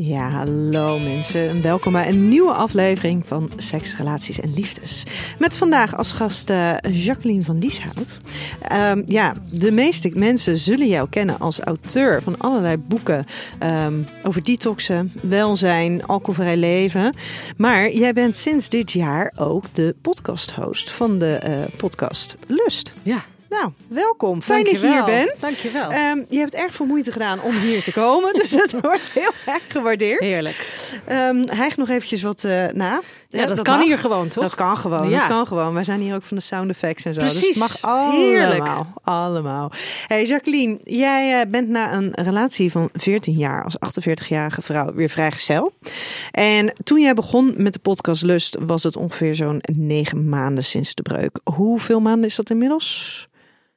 Ja, hallo mensen en welkom bij een nieuwe aflevering van Seks, Relaties en Liefdes. Met vandaag als gast uh, Jacqueline van Lieshout. Um, ja, de meeste mensen zullen jou kennen als auteur van allerlei boeken um, over detoxen, welzijn, alcoholvrij leven. Maar jij bent sinds dit jaar ook de podcasthost van de uh, podcast Lust. Ja. Nou, welkom. Fijn dat je hier bent. Dankjewel. Um, je hebt erg veel moeite gedaan om hier te komen, dus dat wordt heel erg gewaardeerd. Heerlijk. Um, hijg nog eventjes wat uh, na. Ja, dat, dat kan mag. hier gewoon, toch? Dat kan gewoon, ja. dat kan gewoon. Wij zijn hier ook van de sound effects en zo. Precies. Dus het mag allemaal. Heerlijk. Allemaal. Hey Jacqueline, jij uh, bent na een relatie van 14 jaar als 48-jarige vrouw weer vrijgezel. En toen jij begon met de podcast Lust was het ongeveer zo'n negen maanden sinds de breuk. Hoeveel maanden is dat inmiddels?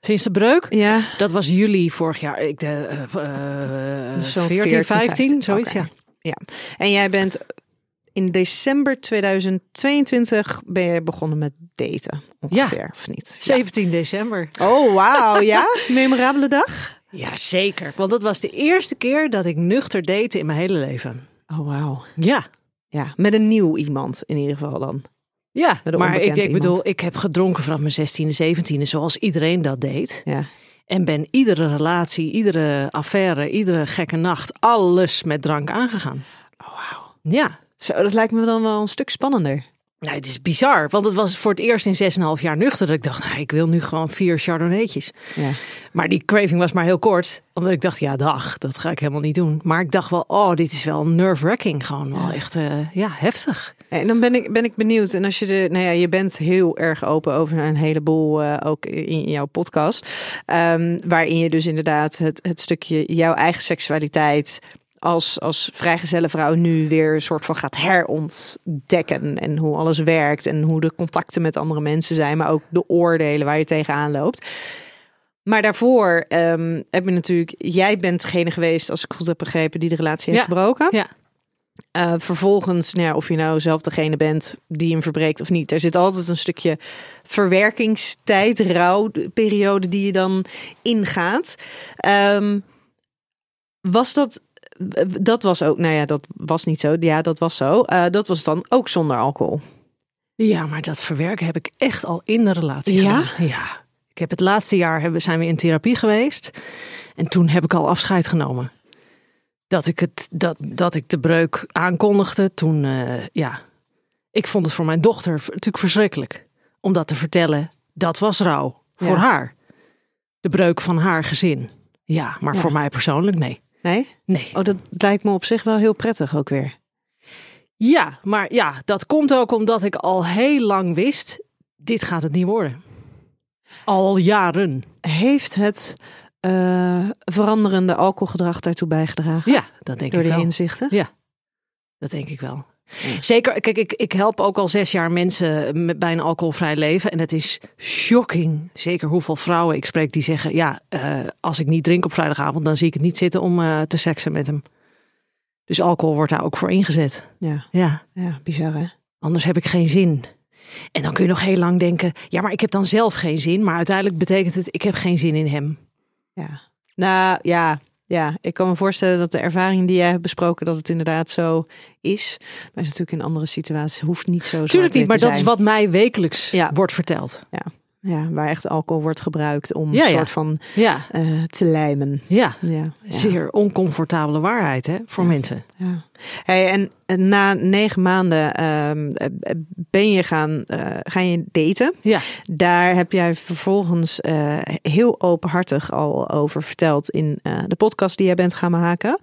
Sinds de breuk? Ja. Dat was juli vorig jaar. Ik de, uh, uh, dus 14, 14, 15, 15 zoiets, okay. ja. Ja. En jij bent in december 2022 ben je begonnen met daten, ongeveer, ja. of niet? 17 ja. december. Oh, wauw, ja? Memorabele dag? Ja, zeker. Want dat was de eerste keer dat ik nuchter date in mijn hele leven. Oh, wauw. Ja. Ja, met een nieuw iemand in ieder geval dan. Ja, maar ik, ik bedoel, ik heb gedronken vanaf mijn 16e, 17e, zoals iedereen dat deed. Ja. En ben iedere relatie, iedere affaire, iedere gekke nacht, alles met drank aangegaan. Oh, wauw. Ja. Zo, dat lijkt me dan wel een stuk spannender. Nou, het is bizar, want het was voor het eerst in 6,5 jaar nuchter dat ik dacht, nou, ik wil nu gewoon vier chardonnaytjes. Ja. Maar die craving was maar heel kort, omdat ik dacht, ja, dag, dat ga ik helemaal niet doen. Maar ik dacht wel, oh, dit is wel nerve-wracking, gewoon wel echt, uh, ja, heftig. En dan ben ik, ben ik benieuwd. En als je de, nou ja, je bent heel erg open over een heleboel, uh, ook in jouw podcast. Um, waarin je dus inderdaad het, het stukje jouw eigen seksualiteit als, als vrijgezelle vrouw nu weer een soort van gaat herontdekken. En hoe alles werkt en hoe de contacten met andere mensen zijn, maar ook de oordelen waar je tegenaan loopt. Maar daarvoor um, heb je natuurlijk, jij bent degene geweest, als ik goed heb begrepen, die de relatie heeft ja. verbroken. Ja. Uh, vervolgens, nou ja, of je nou zelf degene bent die hem verbreekt of niet. Er zit altijd een stukje verwerkingstijd, rouwperiode die je dan ingaat. Um, was dat dat was ook, nou ja, dat was niet zo. Ja, dat was zo. Uh, dat was dan ook zonder alcohol. Ja, maar dat verwerken heb ik echt al in de relatie. Ja? Gedaan. Ja. Ik heb het laatste jaar hebben, zijn we in therapie geweest. En toen heb ik al afscheid genomen. Dat ik, het, dat, dat ik de breuk aankondigde. Toen, uh, ja. Ik vond het voor mijn dochter natuurlijk verschrikkelijk. Om dat te vertellen. Dat was rouw. Voor Ja. haar. De breuk van haar gezin. Ja, maar Ja. voor mij persoonlijk nee. Nee? Nee. Oh, dat lijkt me op zich wel heel prettig ook weer. Ja, maar ja, dat komt ook omdat ik al heel lang wist, dit gaat het niet worden. Al jaren. Heeft het uh, veranderende alcoholgedrag daartoe bijgedragen? Ja, dat denk Door ik de wel. inzichten? Ja, dat denk ik wel. Zeker, kijk, ik, ik help ook al zes jaar mensen met, bij een alcoholvrij leven. En het is shocking, zeker hoeveel vrouwen ik spreek die zeggen... ja, uh, als ik niet drink op vrijdagavond, dan zie ik het niet zitten om uh, te seksen met hem. Dus alcohol wordt daar ook voor ingezet. Ja, Ja, ja bizar hè? anders heb ik geen zin. En dan kun je nog heel lang denken... ja, maar ik heb dan zelf geen zin. Maar uiteindelijk betekent het, ik heb geen zin in hem. Ja. Nou ja, ja, ik kan me voorstellen dat de ervaring die jij hebt besproken, dat het inderdaad zo is. Maar is natuurlijk in andere situaties hoeft niet zo. Tuurlijk niet, maar dat is wat mij wekelijks Ja. wordt verteld. Ja. Ja, waar echt alcohol wordt gebruikt om Ja, een soort van Ja, eh, te lijmen. ja. Ja. Zeer oncomfortabele waarheid hè, voor mensen. Ja. Hey, en na negen maanden ehm, eh, ben je gaan, eh, ga je daten. Ja. Daar heb jij vervolgens eh, heel openhartig al over verteld in de podcast die jij bent gaan maken.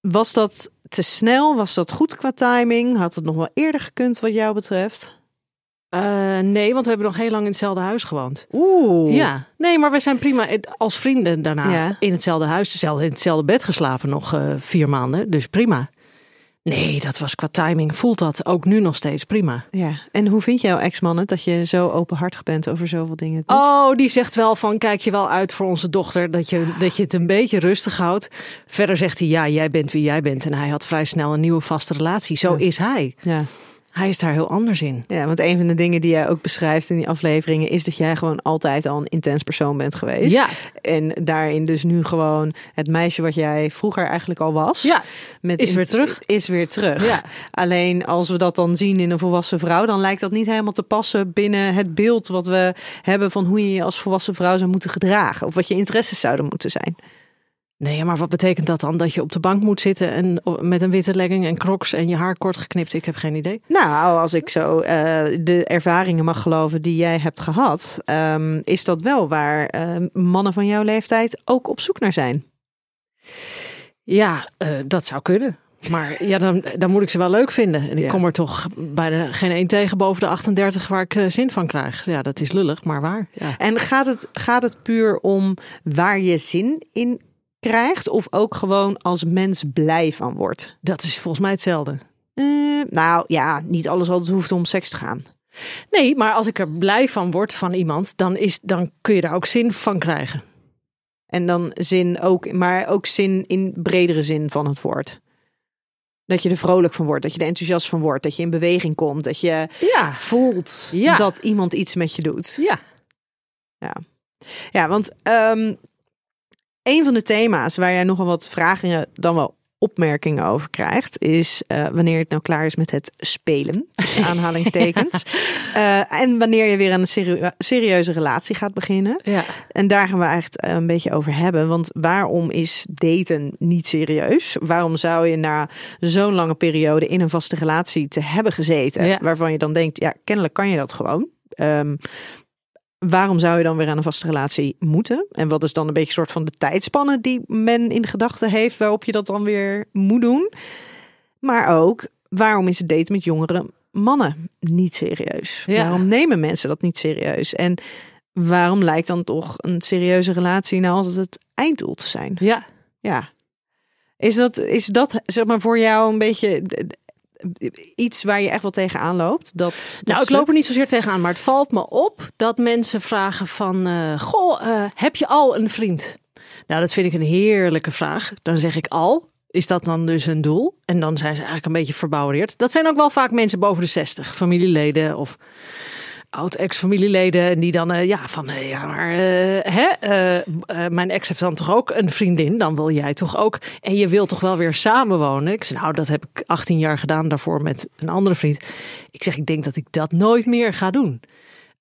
Was dat te snel? Was dat goed qua timing? Had het nog wel eerder gekund wat jou betreft? Eh, nee, want we hebben nog heel lang in hetzelfde huis gewoond. Oeh. Ja, nee, maar we zijn prima als vrienden daarna Ja. in hetzelfde huis, in hetzelfde bed geslapen nog eh, vier maanden. Dus prima. Nee, dat was qua timing. Voelt dat ook nu nog steeds prima. Ja. En hoe vindt jouw ex-man het dat je zo openhartig bent over zoveel dingen? Oh, die zegt wel van kijk je wel uit voor onze dochter dat je, dat je het een beetje rustig houdt. Verder zegt hij ja, jij bent wie jij bent. En hij had vrij snel een nieuwe vaste relatie. Zo Ja. is hij. Ja. Hij is daar heel anders in. Ja, want een van de dingen die jij ook beschrijft in die afleveringen is dat jij gewoon altijd al een intens persoon bent geweest. Ja, En daarin dus nu gewoon het meisje wat jij vroeger eigenlijk al was. ja, met is weer terug. Is weer terug. Ja. Alleen als we dat dan zien in een volwassen vrouw, dan lijkt dat niet helemaal te passen binnen het beeld wat we hebben van hoe je je als volwassen vrouw zou moeten gedragen. Of wat je interesses zouden moeten zijn. Nee, maar wat betekent dat dan? Dat je op de bank moet zitten en met een witte legging en crocs en je haar kort geknipt? Ik heb geen idee. Nou, als ik zo eh, de ervaringen mag geloven die jij hebt gehad, ehm, is dat wel waar eh, mannen van jouw leeftijd ook op zoek naar zijn. Ja, eh, dat zou kunnen. Maar ja, dan, dan moet ik ze wel leuk vinden. En ik Ja. kom er toch bijna geen één tegen boven de 38 waar ik zin van krijg. Ja, dat is lullig, maar waar. Ja. En gaat het, gaat het puur om waar je zin in krijgt, of ook gewoon als mens blij van wordt? Dat is volgens mij hetzelfde. Eh, nou ja, niet alles altijd hoeft om seks te gaan. Nee, maar als ik er blij van word van iemand, dan, is, dan kun je daar ook zin van krijgen. En dan zin ook, maar ook zin in bredere zin van het woord. Dat je er vrolijk van wordt, dat je er enthousiast van wordt, dat je in beweging komt, dat je Ja, voelt Ja. dat iemand iets met je doet. ja. Ja, want ehm, een van de thema's waar jij nogal wat vragen dan wel opmerkingen over krijgt, is eh, wanneer het nou klaar is met het spelen, aanhalingstekens. Eh, en wanneer je weer aan een serieuze relatie gaat beginnen. ja. En daar gaan we eigenlijk eh, een beetje over hebben. Want waarom is daten niet serieus? Waarom zou je na zo'n lange periode in een vaste relatie te hebben gezeten, Ja. waarvan je dan denkt, ja, kennelijk kan je dat gewoon. Ehm, waarom zou je dan weer aan een vaste relatie moeten? En wat is dan een beetje een soort van de tijdspanne die men in gedachten heeft, waarop je dat dan weer moet doen? Maar ook, waarom is het daten met jongere mannen niet serieus? Ja. Waarom nemen mensen dat niet serieus? En waarom lijkt dan toch een serieuze relatie nou altijd het einddoel te zijn? ja. Ja. Is dat, is dat zeg maar voor jou een beetje iets waar je echt wel tegenaan loopt? Dat, dat Nou, ik loop er niet zozeer tegenaan, maar het valt me op dat mensen vragen van, eh, goh, eh, heb je al een vriend? Nou, dat vind ik een heerlijke vraag. Dan zeg ik al. Is dat dan dus een doel? En dan zijn ze eigenlijk een beetje verbouwereerd. Dat zijn ook wel vaak mensen boven de 60, familieleden of oud-ex-familieleden. En die dan, eh, ja, van, eh, ja, maar eh, hè, mijn ex heeft dan toch ook een vriendin? Dan wil jij toch ook? En je wilt toch wel weer samenwonen? Ik zeg, nou, dat heb ik 18 jaar gedaan daarvoor met een andere vriend. Ik zeg, ik denk dat ik dat nooit meer ga doen.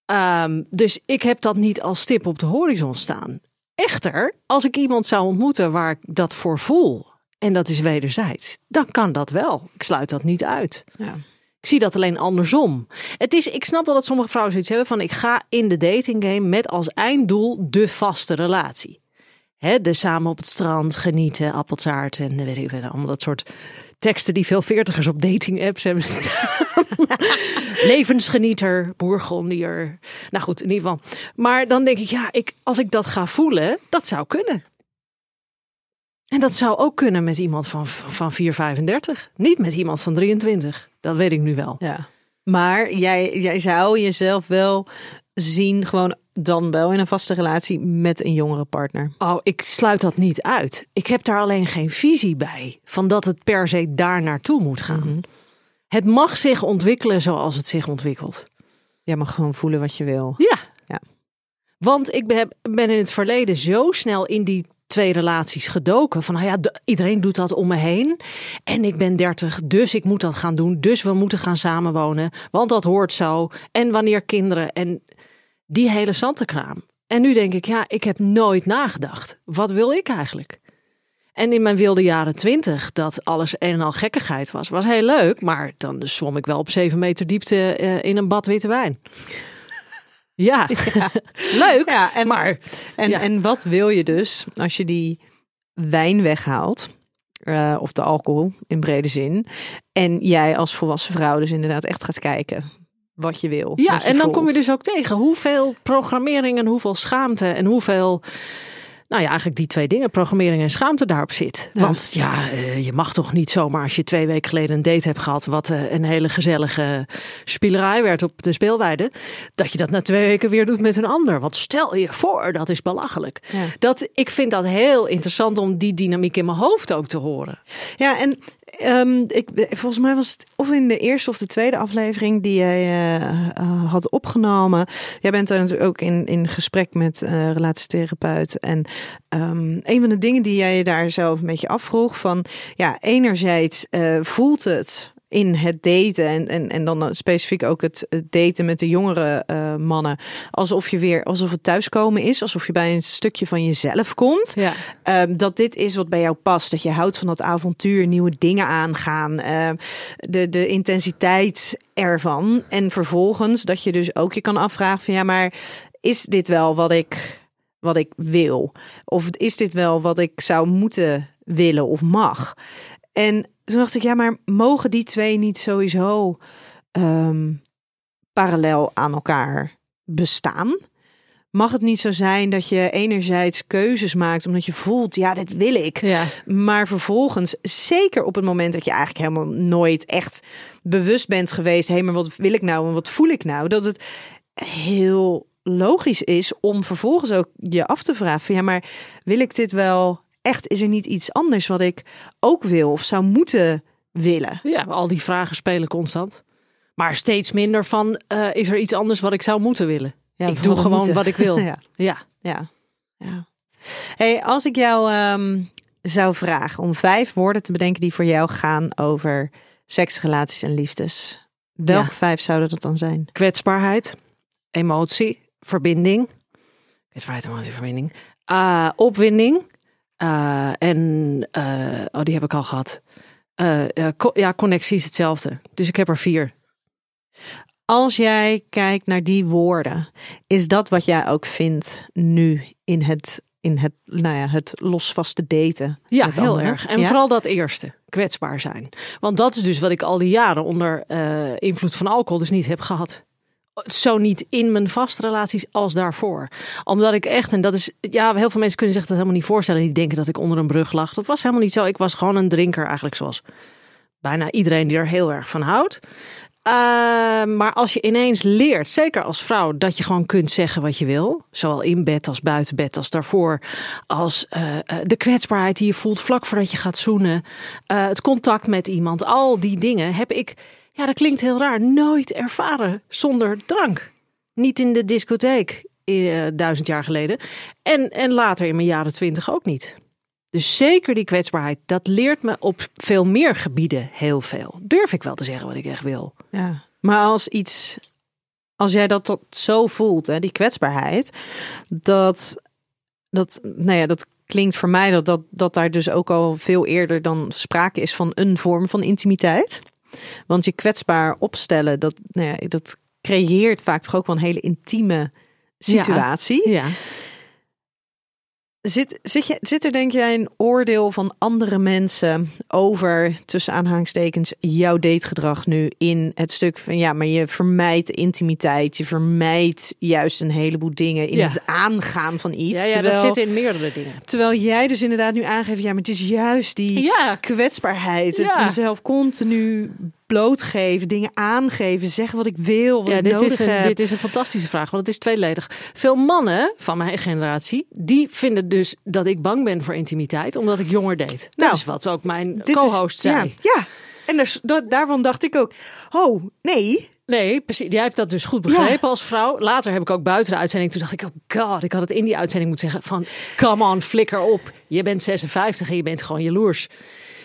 Ehm, dus ik heb dat niet als stip op de horizon staan. Echter, als ik iemand zou ontmoeten waar ik dat voor voel, en dat is wederzijds, dan kan dat wel. Ik sluit dat niet uit. Ja. Ik zie dat alleen andersom. Het is, ik snap wel dat sommige vrouwen zoiets hebben van ik ga in de dating game met als einddoel de vaste relatie. Hè, de samen op het strand genieten, appeltaart en weet ik veel, allemaal dat soort teksten die veel veertigers op dating apps hebben staan. Levensgenieter, bourgondier. Nou goed, in ieder geval. Maar dan denk ik, ja, ik, als ik dat ga voelen, dat zou kunnen. En dat zou ook kunnen met iemand van, van 4,35. Niet met iemand van 23. Dat weet ik nu wel. Ja. Maar jij, jij zou jezelf wel zien, gewoon dan wel in een vaste relatie met een jongere partner. Oh, ik sluit dat niet uit. Ik heb daar alleen geen visie bij. Van dat het per se daar naartoe moet gaan. Het mag zich ontwikkelen zoals het zich ontwikkelt. Jij mag gewoon voelen wat je wil. Ja. Ja. Want ik ben, ben in het verleden zo snel in die twee relaties gedoken. Van nou ja, iedereen doet dat om me heen. En ik ben 30, dus ik moet dat gaan doen. Dus we moeten gaan samenwonen. Want dat hoort zo. En wanneer kinderen. En die hele zantenkraam. En nu denk ik, ja, ik heb nooit nagedacht. Wat wil ik eigenlijk? En in mijn wilde jaren twintig, dat alles een en al gekkigheid was, was heel leuk. Maar dan zwom ik wel op zeven meter diepte eh, in een bad witte wijn. Ja, leuk. Ja, en, maar en, ja. en wat wil je dus als je die wijn weghaalt? eh, of de alcohol in brede zin. En jij als volwassen vrouw dus inderdaad echt gaat kijken wat je wil. Ja, je en dan kom je dus ook tegen hoeveel programmering en hoeveel schaamte en hoeveel. Nou ja, eigenlijk die twee dingen, programmering en schaamte daarop zit. Ja. Want ja, eh, je mag toch niet zomaar als je twee weken geleden een date hebt gehad, wat eh, een hele gezellige spielerij werd op de speelweide, dat je dat na twee weken weer doet met een ander. Want stel je voor, dat is belachelijk. Ja. Dat, ik vind dat heel interessant om die dynamiek in mijn hoofd ook te horen. Ja, en ehm, volgens mij was het of in de eerste of de tweede aflevering die jij eh, eh, had opgenomen. Jij bent daar natuurlijk ook in, in gesprek met eh relatietherapeut. En ehm, een van de dingen die jij daar zelf een beetje afvroeg van... Ja, enerzijds voelt het in het daten en, en, en dan specifiek ook het het daten met de jongere eh, mannen. Alsof je weer, alsof het thuiskomen is. Alsof je bij een stukje van jezelf komt. Ja. Ehm, dat dit is wat bij jou past. Dat je houdt van dat avontuur, nieuwe dingen aangaan. ehm, de, de intensiteit ervan. En vervolgens dat je dus ook je kan afvragen van ja, maar is dit wel wat ik, wat ik wil? Of is dit wel wat ik zou moeten willen of mag? En toen dacht ik, ja, maar mogen die twee niet sowieso ehm, parallel aan elkaar bestaan? Mag het niet zo zijn dat je enerzijds keuzes maakt omdat je voelt, ja, dit wil ik. Ja. Maar vervolgens, zeker op het moment dat je eigenlijk helemaal nooit echt bewust bent geweest, hé, maar wat wil ik nou en wat voel ik nou? Dat het heel logisch is om vervolgens ook je af te vragen van ja, maar wil ik dit wel echt? Is er niet iets anders wat ik ook wil of zou moeten willen? Ja, al die vragen spelen constant. Maar steeds minder van, eh, is er iets anders wat ik zou moeten willen? Ja, ik doe gewoon moeten. wat ik wil. Ja. ja. Ja, ja. Hey, als ik jou ehm, zou vragen om vijf woorden te bedenken die voor jou gaan over seks, relaties en liefdes, welke Ja. vijf zouden dat dan zijn? Kwetsbaarheid, emotie, verbinding. Kwetsbaarheid, emotie, verbinding. Ah, opwinding. Ah, en, eh, oh, die heb ik al gehad. Eh, ja, co- ja, connectie is hetzelfde. Dus ik heb er vier. Als jij kijkt naar die woorden, is dat wat jij ook vindt nu in het, in het, nou ja, het losvaste daten? Ja, met heel anderen? erg. En Ja? vooral dat eerste, kwetsbaar zijn. Want dat is dus wat ik al die jaren onder eh, invloed van alcohol dus niet heb gehad. Zo niet in mijn vaste relaties als daarvoor. Omdat ik echt, en dat is, ja, heel veel mensen kunnen zich dat helemaal niet voorstellen. Die denken dat ik onder een brug lag. Dat was helemaal niet zo. Ik was gewoon een drinker, eigenlijk zoals bijna iedereen die er heel erg van houdt. Eh, maar als je ineens leert, zeker als vrouw, dat je gewoon kunt zeggen wat je wil, zowel in bed als buiten bed, als daarvoor, als eh, eh, de kwetsbaarheid die je voelt vlak voordat je gaat zoenen, eh, het contact met iemand, al die dingen heb ik, ja, dat klinkt heel raar, nooit ervaren zonder drank. Niet in de discotheek eh, duizend jaar geleden en, en later in mijn jaren twintig ook niet. Dus zeker die kwetsbaarheid, dat leert me op veel meer gebieden heel veel. Durf ik wel te zeggen wat ik echt wil. Ja. Maar als iets, als jij dat tot zo voelt, hè, die kwetsbaarheid, dat, dat, nou ja, dat klinkt voor mij dat, dat, dat daar dus ook al veel eerder dan sprake is van een vorm van intimiteit. Want je kwetsbaar opstellen, dat, nou ja, dat creëert vaak toch ook wel een hele intieme situatie. Ja. Zit, zit, je, zit er denk jij een oordeel van andere mensen over, tussen aanhalingstekens, jouw dategedrag nu in het stuk van ja, maar je vermijdt intimiteit, je vermijdt juist een heleboel dingen in Ja. het aangaan van iets. Ja, ja terwijl, dat zit in meerdere dingen. terwijl jij dus inderdaad nu aangeeft, ja, maar het is juist die Ja, kwetsbaarheid, het Ja. mezelf continu blootgeven, dingen aangeven, zeggen wat ik wil, wat ja ik dit, nodig is een, heb. dit is een fantastische vraag, want het is tweeledig. Veel mannen van mijn generatie, die vinden dus dat ik bang ben voor intimiteit, omdat ik jonger deed. Nou, dat is wat ook mijn is- co-host zei. Ja, ja. en dus, dat, daarvan dacht ik ook, oh nee, Nee, precies. Jij hebt dat dus goed begrepen als vrouw. Later heb ik ook buiten de uitzending. Toen dacht ik, oh god, ik had het in die uitzending moeten zeggen van... Come on, flikker op. Je bent 56 en je bent gewoon jaloers.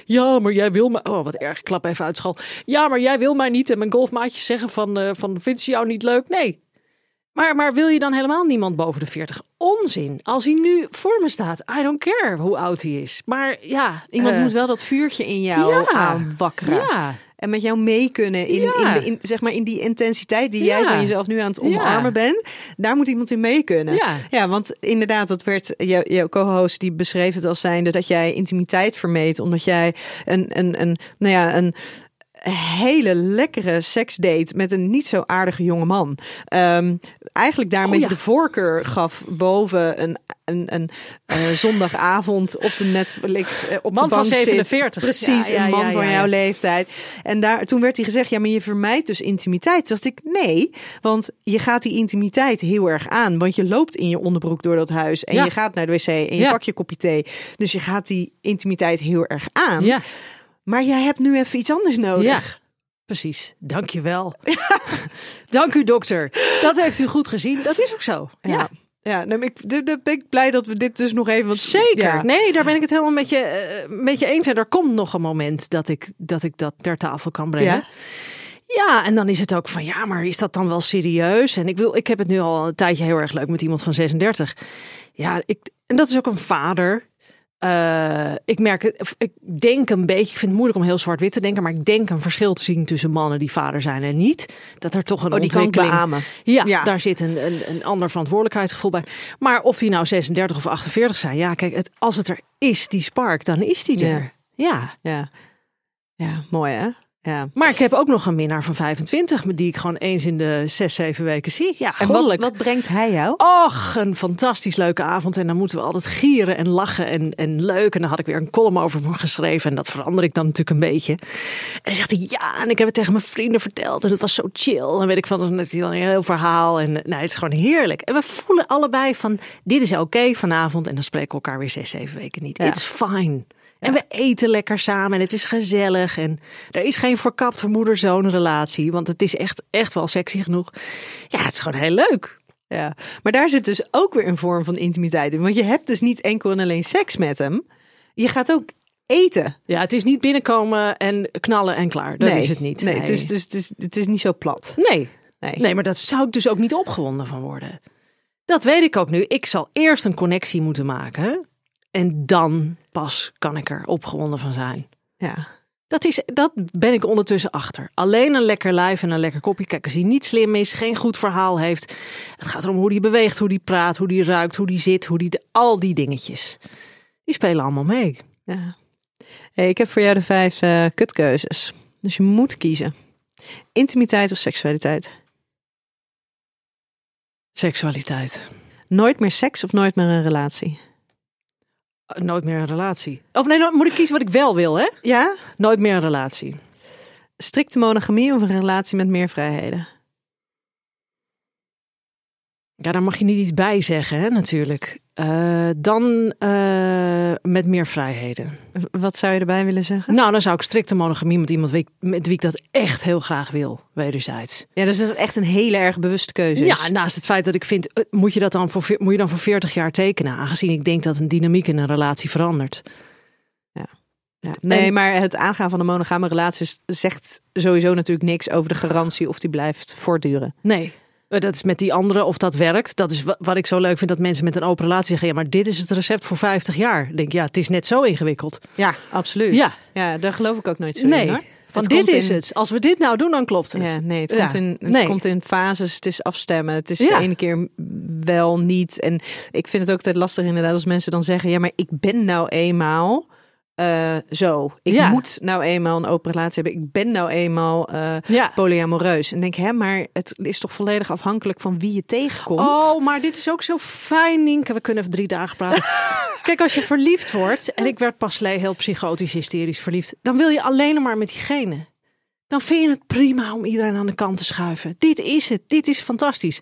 Ja, maar jij wil mij... Oh, wat erg. Klap even uit. Ja, maar jij wil mij niet. En mijn golfmaatjes zeggen van... eh van vindt ze jou niet leuk? Nee. Maar, maar wil je dan helemaal niemand boven de 40? Onzin. Als hij nu voor me staat, I don't care hoe oud hij is. Maar ja, Iemand eh, moet wel dat vuurtje in jou ja. aanwakkeren. Ja, En met jou mee kunnen in, Ja. in, de, in, zeg maar in die intensiteit die jij van jezelf nu aan het omarmen bent. Daar moet iemand in mee kunnen. Ja. want inderdaad, dat werd jouw, jouw co-host die beschreef het als zijnde dat jij intimiteit vermeed. Omdat jij een, een, een, nou ja, een hele lekkere seksdate met een niet zo aardige jonge man. Ehm, eigenlijk daar een Oh, beetje ja. de voorkeur gaf boven een, een, een eh, zondagavond op de Netflix eh, op Man de van bank zit. 47. Precies, Ja, ja, een man van jouw leeftijd. En daar, toen werd hij gezegd, ja, maar je vermijdt dus intimiteit. Toen dacht ik, nee, want je gaat die intimiteit heel erg aan. Want je loopt in je onderbroek door dat huis en je gaat naar de wc en je Ja. pakt je kopje thee. Dus je gaat die intimiteit heel erg aan. ja, Maar jij hebt nu even iets anders nodig. ja. Precies. Dank je wel. Dank u, dokter. Dat heeft u goed gezien. Dat is ook zo. Ja. ja. Ja, nou, ik, de, de, ben ik blij dat we dit dus nog even... Want, Zeker. Ja. Nee, daar ben ik het helemaal met je, eh, met je eens. En er komt nog een moment dat ik dat, ik dat ter tafel kan brengen. Ja? Ja, en dan is het ook van ja, maar is dat dan wel serieus? En ik wil, ik heb het nu al een tijdje heel erg leuk met iemand van 36. Ja, ik, en dat is ook een vader. Eh, ik merk ik denk een beetje, ik vind het moeilijk om heel zwart-wit te denken, maar ik denk een verschil te zien tussen mannen die vader zijn en niet. Dat er toch een Oh, die kan ik ontwikkeling. beamen. Ja, Ja. daar zit een, een, een ander verantwoordelijkheidsgevoel bij. Maar of die nou 36 of 48 zijn, ja, kijk, het, als het er is, die spark, dan is die Ja. er. Ja. Ja. ja, mooi hè? Ja. Maar ik heb ook nog een minnaar van 25, met die ik gewoon eens in de zes, zeven weken zie. Ja, En wat, wat brengt hij jou? Och, een fantastisch leuke avond. En dan moeten we altijd gieren en lachen en, en leuk. En dan had ik weer een column over hem geschreven. En dat verander ik dan natuurlijk een beetje. En dan zegt hij ja. En ik heb het tegen mijn vrienden verteld. En het was zo chill. En weet ik van, dan heeft hij dan een heel verhaal. En nou, het is gewoon heerlijk. En we voelen allebei van, dit is oké vanavond. En dan spreken we elkaar weer zes, zeven weken niet. Ja. It's fine. En we eten lekker samen en het is gezellig. En er is geen verkapte moeder-zoon relatie. Want het is echt, echt wel sexy genoeg. Ja, het is gewoon heel leuk. Ja, maar daar zit dus ook weer een vorm van intimiteit in. Want je hebt dus niet enkel en alleen seks met hem. Je gaat ook eten. Ja, het is niet binnenkomen en knallen en klaar. Dat nee, is het niet. Nee, Het, is, dus, het, is, het is niet zo plat. nee. Nee. nee, maar dat zou ik dus ook niet opgewonden van worden. Dat weet ik ook nu. Ik zal eerst een connectie moeten maken. En dan pas kan ik er opgewonden van zijn. Ja. Dat, is, dat ben ik ondertussen achter. Alleen een lekker lijf en een lekker kopje. Kijk, als hij niet slim is, geen goed verhaal heeft. Het gaat erom hoe hij beweegt, hoe hij praat, hoe hij ruikt, hoe hij zit, hoe die, al die dingetjes. Die spelen allemaal mee. ja. Hey, ik heb voor jou de vijf eh, kutkeuzes. Dus je moet kiezen. Intimiteit of seksualiteit? Seksualiteit. Nooit meer seks of nooit meer een relatie? Nooit meer een relatie. Of nee, nou, moet ik kiezen wat ik wel wil, hè? Ja? Nooit meer een relatie. Strikte monogamie of een relatie met meer vrijheden? Ja, daar mag je niet iets bij zeggen, hè, natuurlijk. Eh, dan eh, met meer vrijheden. Wat zou je erbij willen zeggen? Nou, dan zou ik strikte monogamie met iemand wie met wie ik dat echt heel graag wil, wederzijds. Ja, dus dat het echt een hele erg bewuste keuze is. Ja, naast het feit dat ik vind, eh, moet je dat dan voor, moet je dan voor 40 jaar tekenen, aangezien ik denk dat een dynamiek in een relatie verandert. Ja. Nee, En- maar het aangaan van een monogame relatie zegt sowieso natuurlijk niks over de garantie of die blijft voortduren. Nee. Eh, Dat is met die andere, of dat werkt. Dat is wa- wat ik zo leuk vind, dat mensen met een open relatie zeggen... ja, maar dit is het recept voor 50 jaar. Ik denk, ja, het is net zo ingewikkeld. Ja, absoluut. Ja. ja daar geloof ik ook nooit zo nee, in hoor. van Het dit is in- het. Als we dit nou doen, dan klopt het. Ja, nee, het, Ja. komt, in, het Nee. komt in fases. Het is afstemmen. Het is Ja. de ene keer wel niet. En ik vind het ook altijd lastig inderdaad als mensen dan zeggen... ja, maar ik ben nou eenmaal eh, zo. Ik Ja. moet nou eenmaal een open relatie hebben. Ik ben nou eenmaal eh Ja. polyamoreus. En denk, hè, maar het is toch volledig afhankelijk van wie je tegenkomt? Oh, maar dit is ook zo fijn, Nienke. We kunnen even drie dagen praten. Kijk, als je verliefd wordt, en ik werd pas heel psychotisch, hysterisch verliefd, dan wil je alleen maar met diegene. Dan vind je het prima om iedereen aan de kant te schuiven. Dit is het, dit is fantastisch.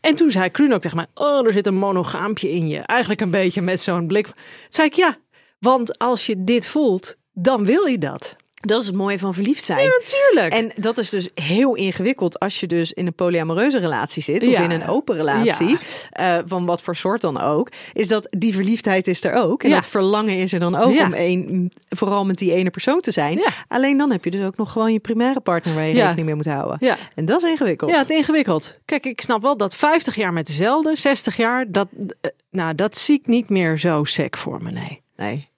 En toen zei Kruun ook tegen mij, oh, er zit een monogaampje in je. Eigenlijk een beetje met zo'n blik. Toen zei ik, ja, want als je dit voelt, dan wil je dat. Dat is het mooie van verliefd zijn. natuurlijk. En dat is dus heel ingewikkeld als je dus in een polyamoreuze relatie zit of Ja. in een open relatie, eh, van wat voor soort dan ook, is dat die verliefdheid is er ook en Ja. dat verlangen is er dan ook Ja. om één, vooral met die ene persoon te zijn. Ja. Alleen dan heb je dus ook nog gewoon je primaire partner waar je Ja. rekening mee moet houden. ja. En dat is ingewikkeld. Ja, het is ingewikkeld. Kijk, ik snap wel dat 50 jaar met dezelfde, 60 jaar, dat, eh, nou, dat zie ik niet meer zo sec voor me, nee. Nee.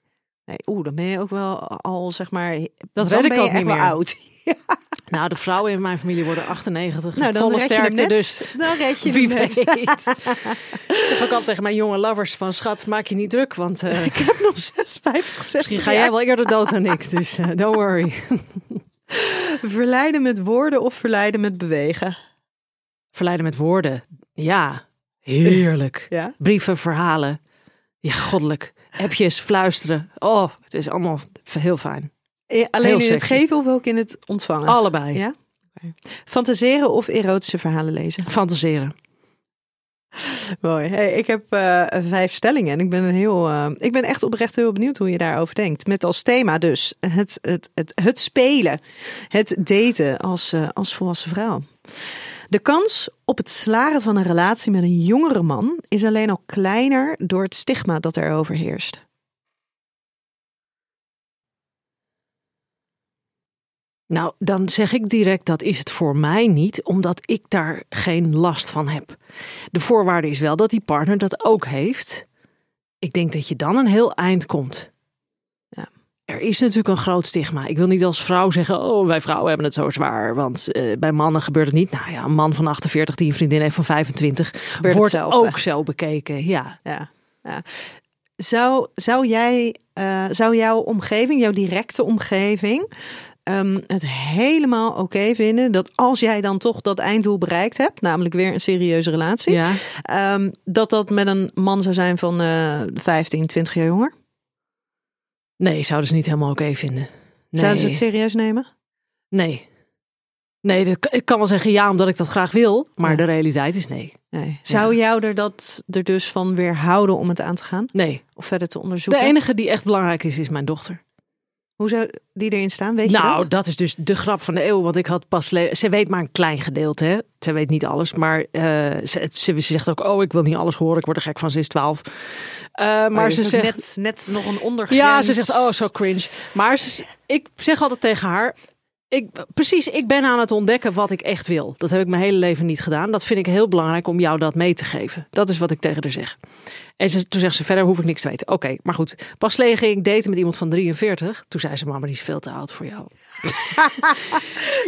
nee. Oeh, dan ben je ook wel al zeg maar. Dat weet ik ook niet meer. oud. Nou, de vrouwen in mijn familie worden 98. Nou, dan volle sterkte, net. dus Dan red je wie weet. ik zeg ook altijd tegen mijn jonge lovers van schat, maak je niet druk, want eh, Ik heb nog 6, 50, 60 misschien ga jij wel eerder dood dan ik, dus eh, don't worry. Verleiden met woorden of verleiden met bewegen? Verleiden met woorden, ja, heerlijk. Ja. Brieven, verhalen, ja, goddelijk. Appjes, fluisteren, oh, het is allemaal heel fijn. Eh, Alleen Heel in het geven of ook in het ontvangen? Allebei. Ja? Fantaseren of erotische verhalen lezen? Fantaseren. Mooi. Hey, ik heb eh, vijf stellingen en ik ben, een heel, eh, ik ben echt oprecht heel benieuwd hoe je daarover denkt. Met als thema dus het, het, het, het spelen, het daten als, als volwassen vrouw. De kans op het slaren van een relatie met een jongere man is alleen al kleiner door het stigma dat er overheerst. Nou, dan zeg ik direct dat is het voor mij niet, omdat ik daar geen last van heb. De voorwaarde is wel dat die partner dat ook heeft. Ik denk dat je dan een heel eind komt. Er is natuurlijk een groot stigma. Ik wil niet als vrouw zeggen, oh, wij vrouwen hebben het zo zwaar. Want eh, bij mannen gebeurt het niet. Nou ja, een man van 48 die een vriendin heeft van 25 Gebeurt wordt hetzelfde. ook zo bekeken. Ja, Ja, ja. Zou, zou jij, eh, zou jouw omgeving, jouw directe omgeving, ehm, het helemaal oké vinden dat als jij dan toch dat einddoel bereikt hebt, namelijk weer een serieuze relatie, ja. ehm, dat dat met een man zou zijn van eh 15, 20 jaar jonger? Nee, zouden ze niet helemaal oké vinden. Nee. Zouden ze het serieus nemen? Nee. Nee, dat- ik kan wel zeggen ja, omdat ik dat graag wil. Maar Ja. de realiteit is nee. Nee. Zou jou er dat er dus van weerhouden om het aan te gaan Nee. of verder te De onderzoeken? enige die echt belangrijk is, is mijn dochter. Hoe zou die erin staan? Weet je nou, dat? dat? is dus de grap van de eeuw. Want ik had pas. Ze weet maar een klein gedeelte. Hè? Ze weet niet alles. Maar eh, ze, ze, ze zegt ook: Oh, ik wil niet alles horen. Ik word er gek van. Ze is 12. Eh, maar Maar ze zegt. net, net nog een ondergrens. Ja, ze zegt, oh, zo cringe. Maar ze, ik zeg altijd tegen haar, ik, precies, ik ben aan het ontdekken wat ik echt wil. Dat heb ik mijn hele leven niet gedaan. Dat vind ik heel belangrijk om jou dat mee te geven. Dat is wat ik tegen haar zeg. En ze, toen zegt ze, verder hoef ik niks te weten. Oké, maar goed. Pas geleden ging ik daten met iemand van 43. Toen zei ze, mama, die is veel te oud voor jou.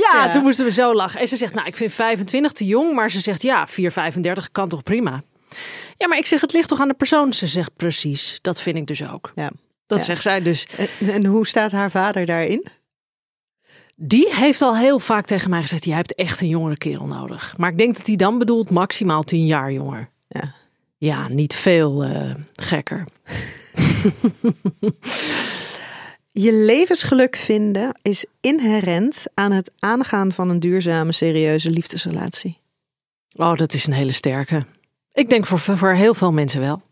ja, Ja. toen moesten we zo lachen. En ze zegt, nou, ik vind 25 te jong. Maar ze zegt, ja, 4, 35 kan toch prima. Ja, maar ik zeg, het ligt toch aan de persoon? Ze zegt, precies. Dat vind ik dus ook. Ja. Dat Ja. zegt zij dus. En, en hoe staat haar vader daarin? Die heeft al heel vaak tegen mij gezegd: Je hebt echt een jongere kerel nodig. Maar ik denk dat hij dan bedoelt maximaal tien jaar jonger. Ja. Ja, niet veel eh, gekker. Je levensgeluk vinden is inherent aan het aangaan van een duurzame, serieuze liefdesrelatie. Oh, dat is een hele sterke. Ik denk voor, voor heel veel mensen wel.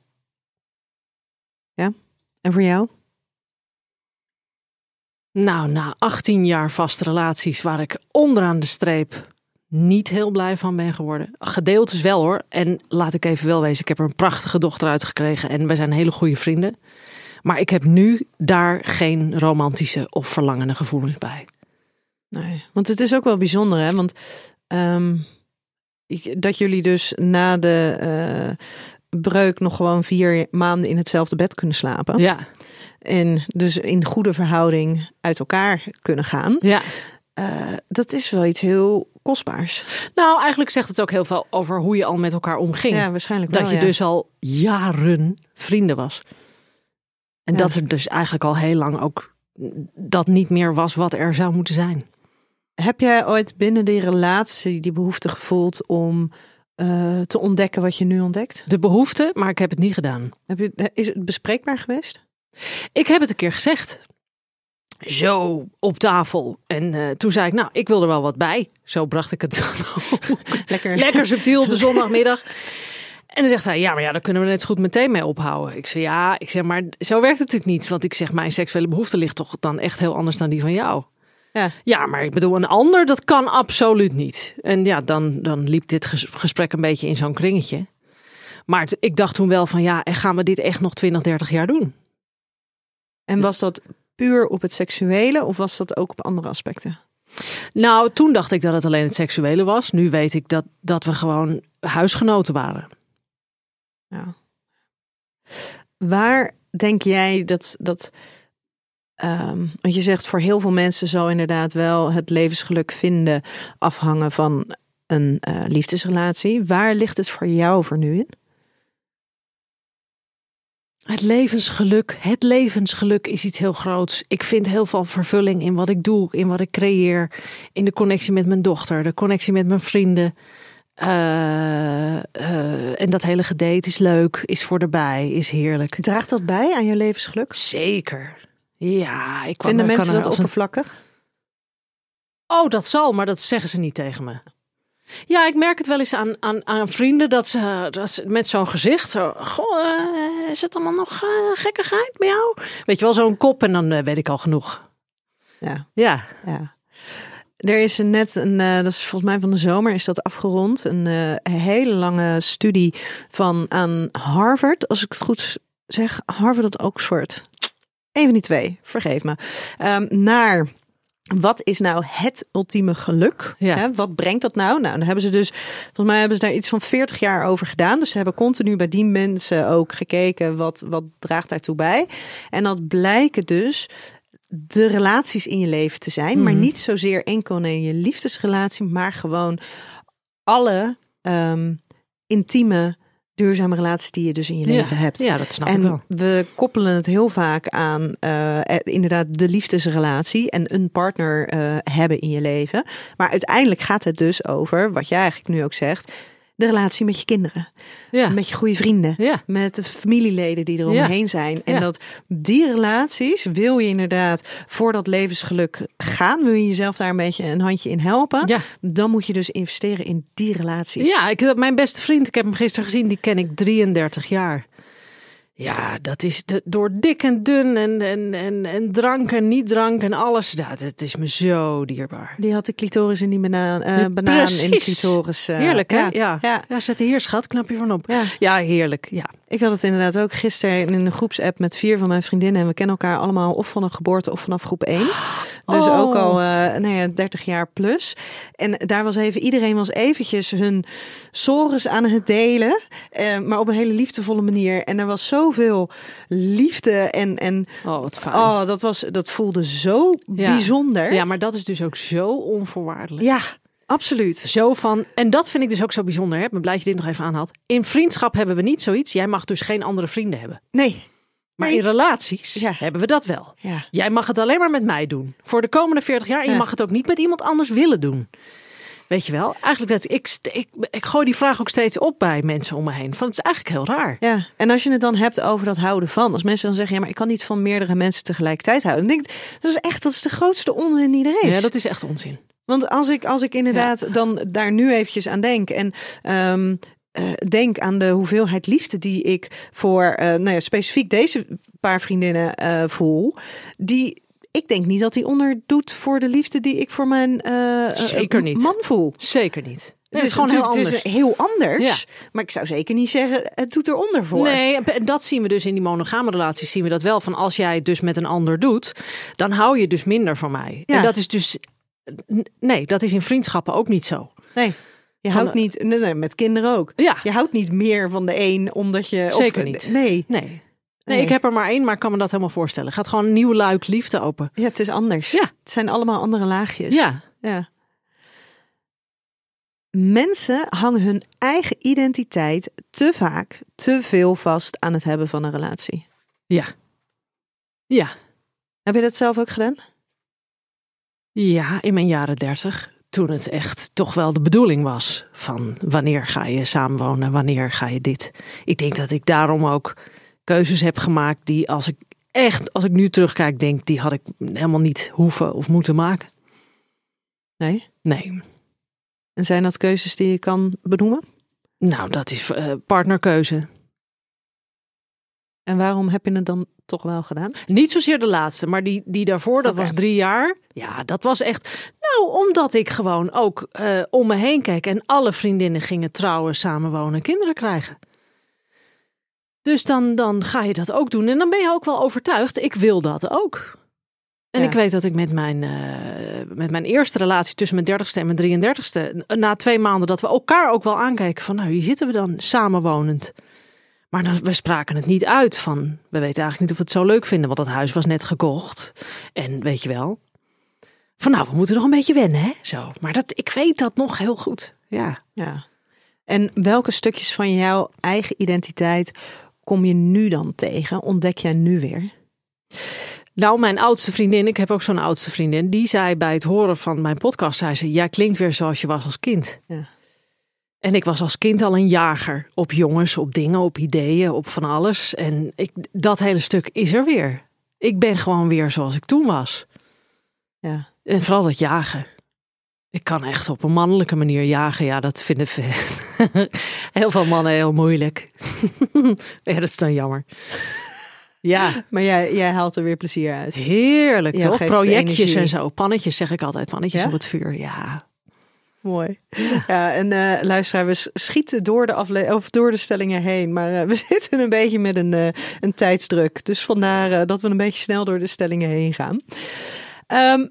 En voor jou? Nou, na 18 jaar vaste relaties waar ik onderaan de streep niet heel blij van ben geworden. Gedeeltes wel hoor. En laat ik even wel wezen, ik heb er een prachtige dochter uitgekregen en wij zijn hele goede vrienden. Maar ik heb nu daar geen romantische of verlangende gevoelens bij. Nee. Want het is ook wel bijzonder, hè? Want ehm, ik- dat jullie dus na de eh, breuk nog gewoon vier maanden in hetzelfde bed kunnen slapen. Ja, En dus in goede verhouding uit elkaar kunnen gaan. ja. Eh, dat is wel iets heel kostbaars. Nou, eigenlijk zegt het ook heel veel over hoe je al met elkaar omging. Ja, waarschijnlijk dat je ja. dus al jaren vrienden was. En Ja. dat er dus eigenlijk al heel lang ook dat niet meer was wat er zou moeten zijn. Heb jij ooit binnen die relatie die behoefte gevoeld om eh, te ontdekken wat je nu ontdekt? De behoefte, maar ik heb het niet gedaan. Heb je, is het bespreekbaar geweest? Ik heb het een keer gezegd. Zo op tafel. En eh, toen zei ik, nou, ik wil er wel wat bij. Zo bracht ik het. Lekker. Lekker subtiel op de zondagmiddag. En dan zegt hij, ja, maar ja, daar kunnen we net zo goed meteen mee ophouden. Ik zeg, ja, ik zeg, maar zo werkt het natuurlijk niet. Want ik zeg, mijn seksuele behoefte ligt toch dan echt heel anders dan die van jou. Ja. Ja, maar ik bedoel, een ander, dat kan absoluut niet. En ja, dan, dan liep dit ges- gesprek een beetje in zo'n kringetje. Maar het- ik dacht toen wel van, ja, en gaan we dit echt nog 20, 30 jaar doen? En was dat puur op het seksuele of was dat ook op andere aspecten? Nou, toen dacht ik dat het alleen het seksuele was. Nu weet ik dat, dat we gewoon huisgenoten waren. Ja. Waar denk jij dat dat. ehm, want je zegt voor heel veel mensen zal inderdaad wel het levensgeluk vinden afhangen van een eh, liefdesrelatie. Waar ligt het voor jou voor nu in? Het levensgeluk, het levensgeluk is iets heel groots. Ik vind heel veel vervulling in wat ik doe, in wat ik creëer, in de connectie met mijn dochter, de connectie met mijn vrienden. Eh, eh, en dat hele gedate is leuk, is voor de bij, is heerlijk. Draagt dat bij aan je levensgeluk? Zeker. Ja, ik kwam Vinden mensen dat een- oppervlakkig? Oh, dat zal, maar dat zeggen ze niet tegen me. Ja, ik merk het wel eens aan, aan, aan vrienden dat ze, dat ze met zo'n gezicht zo. Goh, eh, is het allemaal nog eh, gekkigheid bij jou? Weet je wel, zo'n kop en dan eh, weet ik al genoeg. Ja. Ja. Ja. Er is net een, dat is volgens mij van de zomer, is dat afgerond. Een hele lange studie van aan Harvard, als ik het goed zeg. Harvard of Oxford. Een van die twee, vergeef me. Ehm, naar wat is nou het ultieme geluk? Ja. Wat brengt dat nou? Nou, dan hebben ze dus, volgens mij hebben ze daar iets van 40 jaar over gedaan. Dus ze hebben continu bij die mensen ook gekeken wat, wat draagt daartoe bij. En dat blijken dus de relaties in je leven te zijn, maar Mhm. niet zozeer enkel in je liefdesrelatie, maar gewoon alle ehm, intieme, duurzame relaties die je dus in je leven ja. hebt. Ja, dat snap ik En wel. we koppelen het heel vaak aan eh, eh, inderdaad de liefdesrelatie en een partner eh, hebben in je leven. Maar uiteindelijk gaat het dus over, wat jij eigenlijk nu ook zegt, de relatie met je kinderen, Ja. met je goede vrienden, Ja. met de familieleden die er Ja. omheen zijn. En dat die relaties, wil je inderdaad voor dat levensgeluk gaan, wil je jezelf daar een beetje een handje in helpen, Ja. dan moet je dus investeren in die relaties. Ja, ik, mijn beste vriend, ik heb hem gisteren gezien, die ken ik 33 jaar. Ja, dat is de, door dik en dun en, en, en, en drank en niet drank en alles. Dat is me zo dierbaar. Die had de clitoris in die banaan, eh, Ja, banaan in de clitoris. eh, Heerlijk, hè? Ja. Ja. Ja. Ja, zet hier, schat, knapje van op. Ja. Ja, heerlijk. Ja. Ik had het inderdaad ook gisteren in een groepsapp met vier van mijn vriendinnen. En we kennen elkaar allemaal of van een geboorte of vanaf groep 1. Dus Oh. ook al eh nou ja, 30 jaar plus. En daar was even, iedereen was eventjes hun sores aan het delen. eh, maar op een hele liefdevolle manier. En er was zoveel liefde en, en Oh, wat fijn. oh, dat, was, dat voelde zo Ja. bijzonder. Ja, maar dat is dus ook zo onvoorwaardelijk. ja, absoluut. Zo van, en dat vind ik dus ook zo bijzonder. Hè? Ik ben blij dat je dit nog even aanhaalt. In vriendschap hebben we niet zoiets. Jij mag dus geen andere vrienden hebben. Nee. Maar Nee. in relaties Ja. hebben we dat wel. Ja. Jij mag het alleen maar met mij doen. Voor de komende 40 jaar. En je mag het ook niet met iemand anders willen doen. Weet je wel? Eigenlijk dat ik, ik, ik gooi die vraag ook steeds op bij mensen om me heen. Van het is eigenlijk heel raar. Ja, en als je het dan hebt over dat houden van. Als mensen dan zeggen, ja, maar ik kan niet van meerdere mensen tegelijkertijd houden. Dan denk ik, dat is echt, dat is de grootste onzin die er is. Ja, dat is echt onzin. Want als ik, als ik inderdaad dan daar nu eventjes aan denk en ehm, eh, denk aan de hoeveelheid liefde die ik voor, eh, nou ja, specifiek deze paar vriendinnen eh, voel, die ik denk niet dat die onderdoet voor de liefde die ik voor mijn Zeker niet. man voel. Zeker niet. Het het is gewoon heel anders. Het is heel anders, Ja. maar ik zou zeker niet zeggen, het doet eronder voor. Nee, en dat zien we dus in die monogame relaties. Zien we dat wel. Van als jij het dus met een ander doet, dan hou je dus minder van mij. Ja. En dat is dus. Nee, dat is in vriendschappen ook niet zo. Nee. Je houdt niet, nee, nee, met kinderen ook. Ja, Je houdt niet meer van de een omdat je. Zeker of, niet. Nee. nee. Nee. Nee, ik heb er maar één, maar ik kan me dat helemaal voorstellen. Gaat gewoon een nieuw luik liefde open. Ja, het is anders. Ja. Het zijn allemaal andere laagjes. Ja, ja. Mensen hangen hun eigen identiteit te vaak, te veel vast aan het hebben van een relatie. ja. Ja, Heb je dat zelf ook gedaan? Ja, in mijn jaren dertig. Toen het echt toch wel de bedoeling was van wanneer ga je samenwonen, wanneer ga je dit. Ik denk dat ik daarom ook keuzes heb gemaakt die als ik echt, als ik nu terugkijk, denk die had ik helemaal niet hoeven of moeten maken. Nee. Nee. En zijn dat keuzes die je kan benoemen? Nou, dat is eh, partnerkeuze. En waarom heb je het dan toch wel gedaan? Niet zozeer de laatste, maar die, die daarvoor, dat was drie jaar. Ja, dat was echt. Nou, omdat ik gewoon ook eh, om me heen keek en alle vriendinnen gingen trouwen, samenwonen, kinderen krijgen. Dus dan, dan ga je dat ook doen. En dan ben je ook wel overtuigd, ik wil dat ook. En Ja. ik weet dat ik met mijn, eh, met mijn eerste relatie tussen mijn dertigste en mijn 33ste, na twee maanden, dat we elkaar ook wel aankeken van, nou, hier zitten we dan samenwonend. Maar dan, we spraken het niet uit van, we weten eigenlijk niet of we het zo leuk vinden, want dat huis was net gekocht. En weet je wel, van nou, we moeten nog een beetje wennen, hè? Zo. Maar dat, ik weet dat nog heel goed. Ja. Ja. En welke stukjes van jouw eigen identiteit kom je nu dan tegen? Ontdek jij nu weer? Nou, mijn oudste vriendin, ik heb ook zo'n oudste vriendin, die zei bij het horen van mijn podcast, zei ze, jij klinkt weer zoals je was als kind. Ja. En ik was als kind al een jager op jongens, op dingen, op ideeën, op van alles. En ik, dat hele stuk is er weer. Ik ben gewoon weer zoals ik toen was. Ja. En vooral dat jagen. Ik kan echt op een mannelijke manier jagen. Ja, dat vinden heel veel mannen heel moeilijk. ja, dat is dan jammer. Ja, Maar jij, jij haalt er weer plezier uit. heerlijk Ja, toch? Projectjes en zo. Pannetjes zeg ik altijd. Pannetjes Ja? op het vuur. Ja. Mooi. Ja, en luisteraar, we schieten door de, afle of door de stellingen heen. Maar eh, we zitten een beetje met een, eh, een tijdsdruk. Dus vandaar dat we een beetje snel door de stellingen heen gaan. Ehm,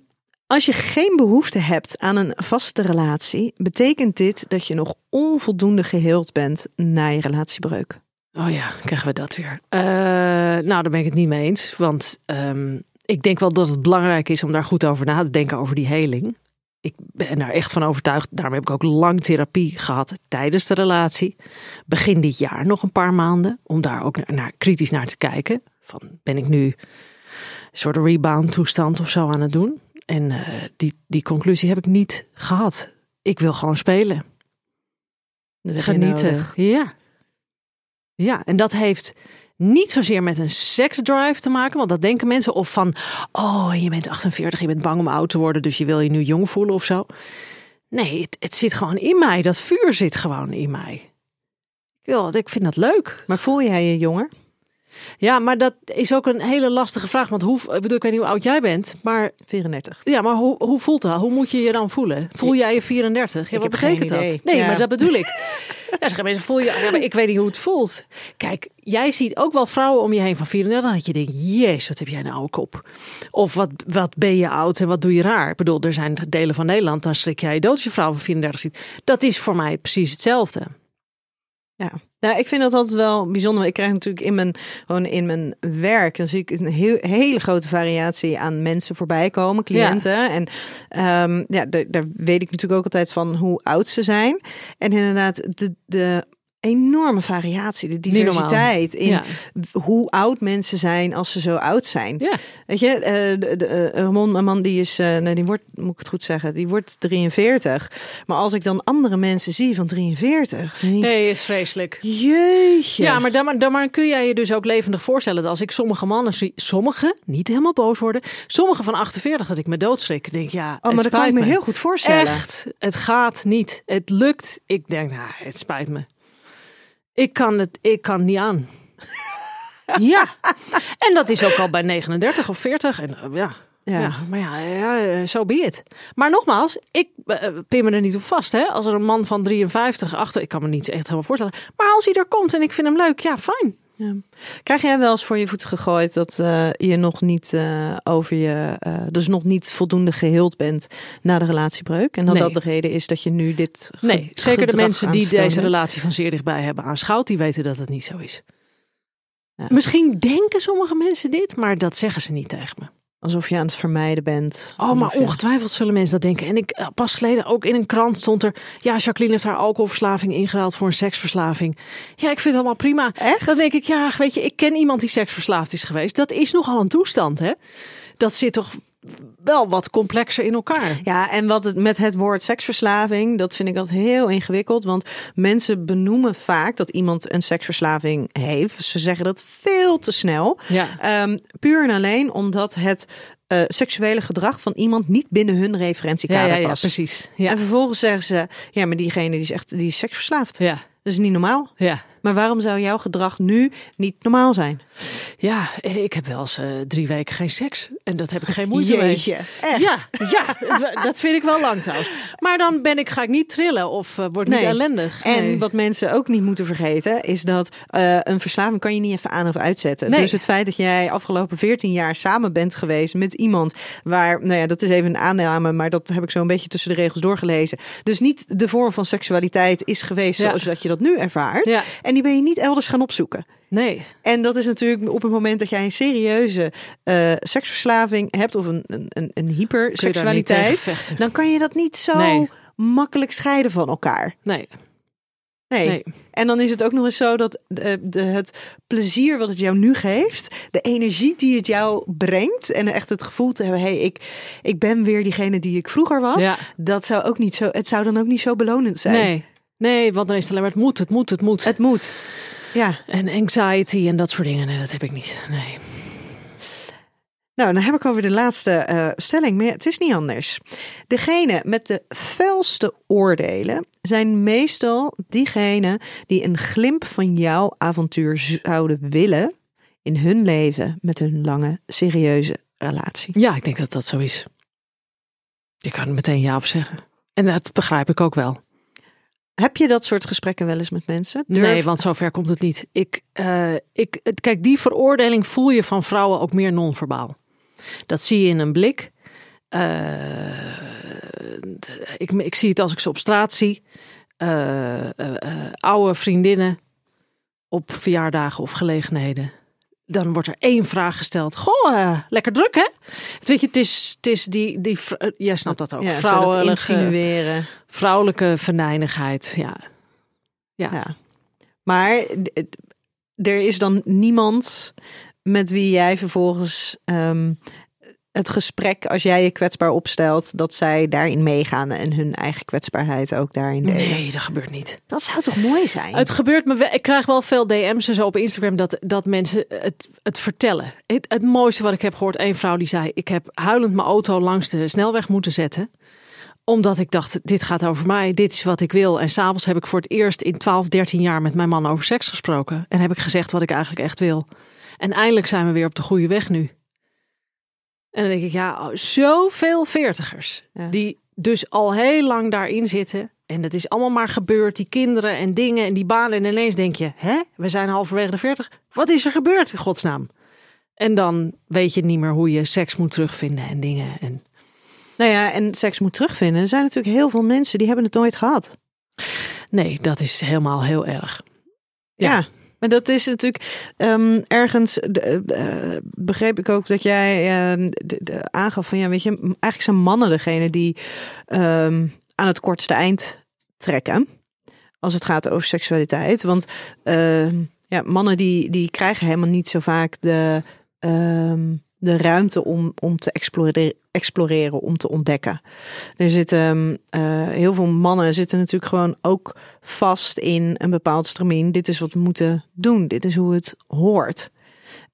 als je geen behoefte hebt aan een vaste relatie, betekent dit dat je nog onvoldoende geheeld bent na je relatiebreuk. Oh ja, krijgen we dat weer. Nou, daar ben ik het niet mee eens. Want ehm, ik denk wel dat het belangrijk is om daar goed over na te denken over die heling. Ik ben daar echt van overtuigd. Daarom heb ik ook lang therapie gehad tijdens de relatie. Begin dit jaar nog een paar maanden. Om daar ook naar, naar- kritisch naar te kijken. Van, ben ik nu een soort rebound toestand of zo aan het doen? En eh, die, die conclusie heb ik niet gehad. Ik wil gewoon spelen. Genieten. nodig. Ja. Ja, en dat heeft niet zozeer met een seksdrive te maken. Want dat denken mensen. Of van, oh, je bent 48, je bent bang om oud te worden. Dus je wil je nu jong voelen of zo. Nee, het, het zit gewoon in mij. Dat vuur zit gewoon in mij. Ik, wil, ik vind dat leuk. Maar voel jij je jonger? Ja, maar dat is ook een hele lastige vraag. Want hoe, ik bedoel, ik weet niet hoe oud jij bent. Maar 34. ja, maar hoe, hoe voelt dat? Hoe moet je je dan voelen? Voel jij je 34? Ja, Ik wat betekent dat? Nee, Ja. maar dat bedoel ik. Ja, zeggen mensen, voel je, ja, maar ik weet niet hoe het voelt. Kijk, jij ziet ook wel vrouwen om je heen van 34 dat je denkt, jezus, wat heb jij nou ook op? Of wat, wat ben je oud en wat doe je raar? Ik bedoel, er zijn delen van Nederland, dan schrik jij je dood als je vrouw van 34 ziet. Dat is voor mij precies hetzelfde. Ja. Nou, ik vind dat altijd wel bijzonder. Ik krijg natuurlijk in mijn, gewoon in mijn werk, dan zie ik een heel, hele grote variatie aan mensen voorbij komen, cliënten. En ehm, ja, daar, daar weet ik natuurlijk ook altijd van hoe oud ze zijn. En inderdaad, de, de enorme variatie, de diversiteit in Ja. hoe oud mensen zijn als ze zo oud zijn. Ja. Weet je, eh, de, de, eh, Ramon, mijn man, die is, eh, nee, die wordt, moet ik het goed zeggen, die wordt 43. Maar als ik dan andere mensen zie van 43, dan denk ik, Nee, is vreselijk. jeetje. Ja, maar dan, maar dan maar kun jij je dus ook levendig voorstellen dat als ik sommige mannen zie, sommige, niet helemaal boos worden, sommige van 48 dat ik me doodschrik. Ik denk ja, Oh, maar dat kan ik me me heel goed voorstellen. Echt, het gaat niet. Het lukt. Ik denk, nou, het spijt me. Ik kan het, ik kan niet aan. ja, en dat is ook al bij 39 of 40. En, eh, ja. Ja. Ja. maar ja, ja, zo be het. Maar nogmaals, ik eh, pin me er niet op vast. Hè? Als er een man van 53 achter, ik kan me niet echt helemaal voorstellen. Maar als hij er komt en ik vind hem leuk, ja, fijn. Ja. Krijg jij wel eens voor je voet gegooid dat eh, je nog niet eh, over je, eh, dus nog niet voldoende geheeld bent na de relatiebreuk? En dat Nee. dat de reden is dat je nu dit. Nee, zeker de mensen die deze relatie van zeer dichtbij hebben aanschouwd, die weten dat het niet zo is. Ja. Misschien denken sommige mensen dit, maar dat zeggen ze niet tegen me. Alsof je aan het vermijden bent. Oh, maar je- ongetwijfeld zullen mensen dat denken. En ik eh, pas geleden ook in een krant stond er. Ja, Jacqueline heeft haar alcoholverslaving ingeruild voor een seksverslaving. Ja, ik vind het allemaal prima. Echt? Dan denk ik, ja, weet je, ik ken iemand die seksverslaafd is geweest. Dat is nogal een toestand, hè? Dat zit toch wel wat complexer in elkaar. Ja, en wat het met het woord seksverslaving, dat vind ik altijd heel ingewikkeld. Want mensen benoemen vaak dat iemand een seksverslaving heeft. Ze zeggen dat veel te snel. Ja. Ehm, puur en alleen omdat het eh, seksuele gedrag van iemand niet binnen hun referentiekader Ja, ja, ja, past. precies. Ja. En vervolgens zeggen ze, ja, maar diegene die is echt die is seksverslaafd. ja. Dat is niet normaal. Ja. Maar waarom zou jouw gedrag nu niet normaal zijn? Ja, ik heb wel eens eh, drie weken geen seks. En dat heb ik geen moeite mee. Jeetje, echt? Ja, ja, dat vind ik wel lang trouwens. Maar dan ben ik, ga ik niet trillen of uh, word niet Nee. ellendig. En Nee. wat mensen ook niet moeten vergeten, is dat eh, een verslaving kan je niet even aan of uitzetten. Nee. Dus het feit dat jij afgelopen 14 jaar samen bent geweest met iemand waar, nou ja, dat is even een aanname, maar dat heb ik zo een beetje tussen de regels doorgelezen. Dus niet de vorm van seksualiteit is geweest Ja. zoals dat je dat nu ervaart. Ja. En die ben je niet elders gaan opzoeken. Nee, En dat is natuurlijk op het moment dat jij een serieuze eh, seksverslaving hebt of een, een, een, hyperseksualiteit, dan kan je dat niet zo Nee. makkelijk scheiden van elkaar. Nee, Nee. nee. En dan is het ook nog eens zo dat de, de, het plezier wat het jou nu geeft, de energie die het jou brengt en echt het gevoel te hebben, hey, ik, ik ben weer diegene die ik vroeger was, Ja. dat zou ook niet zo, het zou dan ook niet zo belonend zijn. Nee. Nee, want dan is het alleen maar het moet, het moet, het moet. Het moet. Ja. En anxiety en dat soort dingen, nee, dat heb ik niet. Nee. Nou, dan heb ik over de laatste eh, stelling, maar het is niet anders. Degene met de felste oordelen zijn meestal diegenen die een glimp van jouw avontuur zouden willen in hun leven met hun lange, serieuze relatie. Ja, ik denk dat dat zo is. Je kan er meteen ja op zeggen. En dat begrijp ik ook wel. Heb je dat soort gesprekken wel eens met mensen? Nee, want zover komt het niet. Ik, eh, ik, kijk, die veroordeling voel je van vrouwen ook meer non-verbaal. Dat zie je in een blik. Eh, ik, ik zie het als ik ze op straat zie. Eh, oude vriendinnen op verjaardagen of gelegenheden. Dan wordt er één vraag gesteld. Goh, eh, lekker druk hè? Weet je, het is, het is die, die, eh, jij snapt dat ook. ja, vrouwelijke, insinueren. vrouwelijke venijnigheid. Ja. Ja. Ja. Maar er is dan niemand met wie jij vervolgens ehm, het gesprek, als jij je kwetsbaar opstelt, dat zij daarin meegaan en hun eigen kwetsbaarheid ook daarin delen. Nee, dat gebeurt niet. Dat zou toch mooi zijn? Het gebeurt me wel. Ik krijg wel veel DM's en zo op Instagram dat, dat mensen het, het vertellen. Het, het mooiste wat ik heb gehoord, één vrouw die zei: Ik heb huilend mijn auto langs de snelweg moeten zetten. Omdat ik dacht: Dit gaat over mij, dit is wat ik wil. En s'avonds heb ik voor het eerst in 12, 13 jaar met mijn man over seks gesproken. En heb ik gezegd wat ik eigenlijk echt wil. En eindelijk zijn we weer op de goede weg nu. En dan denk ik: Ja, oh, zoveel veertigers. Ja. Die dus al heel lang daarin zitten. En dat is allemaal maar gebeurd. Die kinderen en dingen en die banen. En ineens denk je, hè, we zijn halverwege de 40. Wat is er gebeurd in godsnaam? En dan weet je niet meer hoe je seks moet terugvinden en dingen. En Nou ja, en seks moet terugvinden. Er zijn natuurlijk heel veel mensen die hebben het nooit gehad. nee, dat is helemaal heel erg. Ja. Ja. Maar dat is natuurlijk ehm, ergens eh, begreep ik ook dat jij ehm, aangaf van ja, weet je, eigenlijk zijn mannen degene die ehm, aan het kortste eind trekken als het gaat over seksualiteit. Want ja, mannen die, die krijgen helemaal niet zo vaak de, de ruimte om, om te exploreren, om te ontdekken. Er zitten eh, heel veel mannen zitten natuurlijk gewoon ook vast in een bepaald stramien. Dit is wat we moeten doen. Dit is hoe het hoort.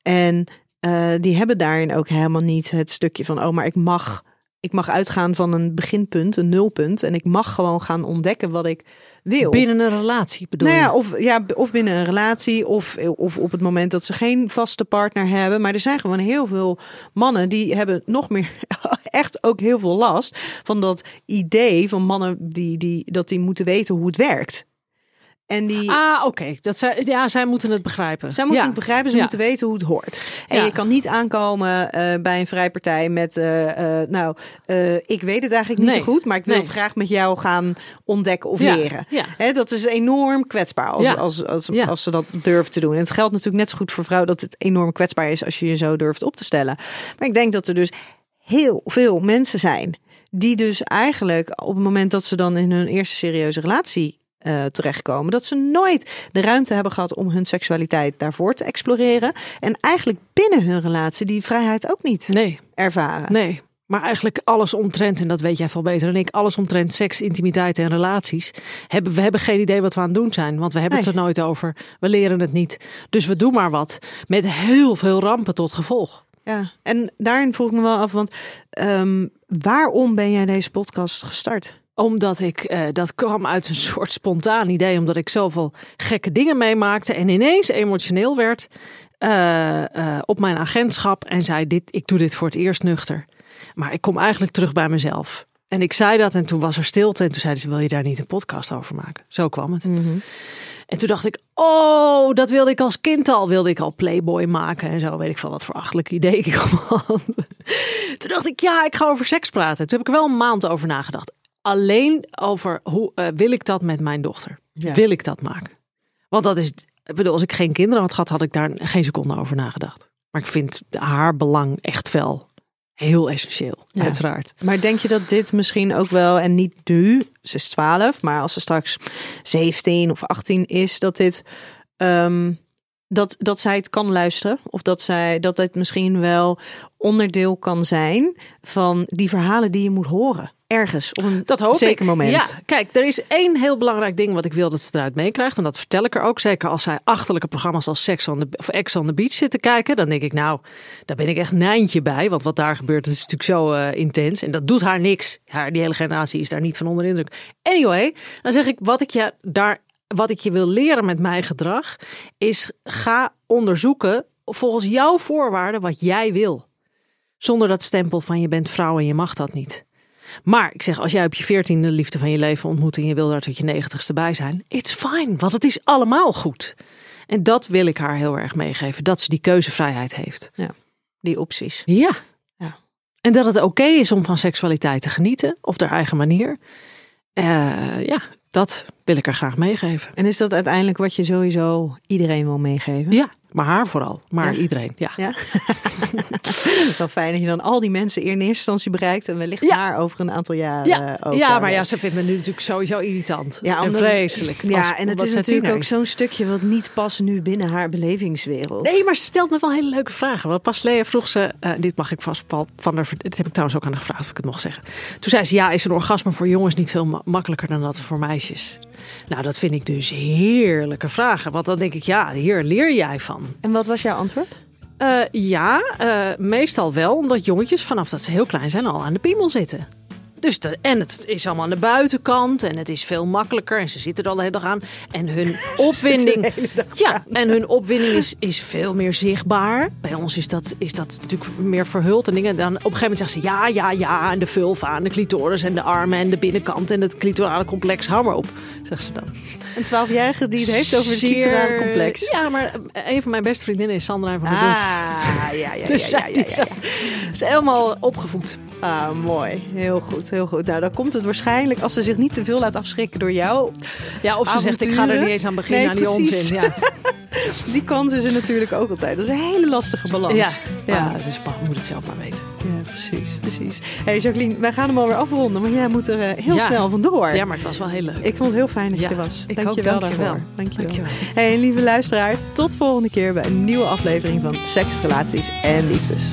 En eh, die hebben daarin ook helemaal niet het stukje van, oh, maar ik mag, ik mag uitgaan van een beginpunt, een nulpunt. En ik mag gewoon gaan ontdekken wat ik wil. Binnen een relatie bedoel Nou ja, je? of, ja, of binnen een relatie, of, of op het moment dat ze geen vaste partner hebben. Maar er zijn gewoon heel veel mannen die hebben nog meer, echt ook heel veel last van dat idee van mannen die, die, dat die moeten weten hoe het werkt. En die, Ah, oké. Dat zij, ja, zij moeten het begrijpen. zij moeten ja. het begrijpen, ze Ja. moeten weten hoe het hoort. En Ja. je kan niet aankomen eh, bij een vrijpartij met, eh, eh, nou, ik weet het eigenlijk niet Nee. zo goed, maar ik wil Nee. het graag met jou gaan ontdekken of leren. Ja. Hè, dat is enorm kwetsbaar als, als, als, als ze dat durven te doen. En het geldt natuurlijk net zo goed voor vrouwen dat het enorm kwetsbaar is als je je zo durft op te stellen. Maar ik denk dat er dus heel veel mensen zijn die dus eigenlijk op het moment dat ze dan in hun eerste serieuze relatie eh, terechtkomen, dat ze nooit de ruimte hebben gehad om hun seksualiteit daarvoor te exploreren. En eigenlijk binnen hun relatie die vrijheid ook niet Nee, ervaren. nee. Maar eigenlijk alles omtrent, en dat weet jij veel beter dan ik, alles omtrent seks, intimiteit en relaties. Hebben, we hebben geen idee wat we aan het doen zijn, want we hebben het er nooit over. We leren het niet. Dus we doen maar wat. Met heel veel rampen tot gevolg. Ja, en daarin vroeg ik me wel af, want ehm, waarom ben jij deze podcast gestart? Omdat ik, eh, dat kwam uit een soort spontaan idee, omdat ik zoveel gekke dingen meemaakte en ineens emotioneel werd eh, eh, op mijn agentschap en zei: dit, Ik doe dit voor het eerst nuchter. Maar ik kom eigenlijk terug bij mezelf. En ik zei dat en toen was er stilte en toen zeiden ze: Wil je daar niet een podcast over maken? Zo kwam het. En toen dacht ik, oh, dat wilde ik als kind al. Wilde ik al Playboy maken en zo. Weet ik van wat voor achtelijk idee ik had. Toen dacht ik, ja, ik ga over seks praten. Toen heb ik er wel een maand over nagedacht. Alleen over hoe eh, wil ik dat met mijn dochter? Ja. Wil ik dat maken? Want dat is, ik bedoel, als ik geen kinderen had gehad, had ik daar geen seconde over nagedacht. Maar ik vind haar belang echt wel heel essentieel, Ja. uiteraard. Maar denk je dat dit misschien ook wel, en niet nu, ze is 12, maar als ze straks 17 of 18 is, dat dit. ehm, dat, dat zij het kan luisteren. Of dat zij dat het misschien wel onderdeel kan zijn van die verhalen die je moet horen. Ergens op een Dat hoop zeker ik. moment. Ja, kijk, er is één heel belangrijk ding wat ik wil dat ze eruit meekrijgt. En dat vertel ik er ook. Zeker als zij achterlijke programma's als Sex on the, of Ex on the Beach zitten kijken. Dan denk ik, nou, daar ben ik echt nijntje bij. Want wat daar gebeurt, dat is natuurlijk zo eh, intens. En dat doet haar niks. Haar, die hele generatie is daar niet van onder de indruk. Anyway, dan zeg ik, wat ik je daar... Wat ik je wil leren met mijn gedrag, is ga onderzoeken volgens jouw voorwaarden wat jij wil. Zonder dat stempel van je bent vrouw en je mag dat niet. Maar ik zeg, als jij op je veertiende de liefde van je leven ontmoet en je wil daar tot je negentigste bij zijn, it's fine, want het is allemaal goed. En dat wil ik haar heel erg meegeven, dat ze die keuzevrijheid heeft. Die opties. Ja. Ja. En dat het oké is om van seksualiteit te genieten op haar eigen manier. Eh, ja, dat wil ik haar graag meegeven. En is dat uiteindelijk wat je sowieso iedereen wil meegeven? Ja, maar haar vooral, maar Ja. iedereen. Ja. Ja. Wel fijn dat je dan al die mensen in eerste instantie bereikt en wellicht Ja. haar over een aantal jaar Ja, eh, ook ja maar ja, ze vindt me nu natuurlijk sowieso irritant. Ja, en vreselijk. Ja, Als- en het is natuurlijk ook zo'n stukje wat niet past nu binnen haar belevingswereld. Nee, maar ze stelt me wel hele leuke vragen. Want pas Lea vroeg ze, eh, dit mag ik vast Paul van der, dit heb ik trouwens ook aan haar gevraagd of ik het mocht zeggen. Toen zei ze, ja, is een orgasme voor jongens niet veel ma- makkelijker dan dat voor meisjes? Nou, dat vind ik dus heerlijke vragen. Want dan denk ik, ja, hier leer jij van. En wat was jouw antwoord? Eh, ja, eh, meestal wel, omdat jongetjes vanaf dat ze heel klein zijn al aan de piemel zitten. Dus de, en het is allemaal aan de buitenkant en het is veel makkelijker en ze zitten er al de hele dag aan. En hun opwinding, ja, en hun opwinding is, is veel meer zichtbaar. Bij ons is dat, is dat natuurlijk meer verhuld en dingen. Dan op een gegeven moment zeggen ze ja, ja, ja, en de vulva en de clitoris en de armen en de binnenkant en het clitorale complex, hou maar op, zegt ze dan. Een twaalfjährige die het heeft over het clitorale complex. Ja, maar een van mijn beste vriendinnen is Sandra van der. Ah, ja, ja, Dus ja, zij ja, ja. is helemaal opgevoed. Ah, mooi. Heel goed, heel goed. Nou, dan komt het waarschijnlijk als ze zich niet te veel laat afschrikken door jou. Ja, of ze zegt, ik ga er niet eens aan beginnen, Nee, aan die precies. onzin. Ja, Die kans is er natuurlijk ook altijd. Dat is een hele lastige balans. ja. ja. ja. dus Paul moet het zelf maar weten. Ja, precies, precies. Hey Jacqueline, wij gaan hem alweer afronden, maar jij moet er eh, heel Ja. snel vandoor. Ja, maar het was wel heel leuk. Ik vond het heel fijn dat je Ja, was. ik Dank je wel daarvoor. wel. Dank je wel. Dank je wel. Hey, lieve luisteraar, tot volgende keer bij een nieuwe aflevering van Seks, Relaties en Liefdes.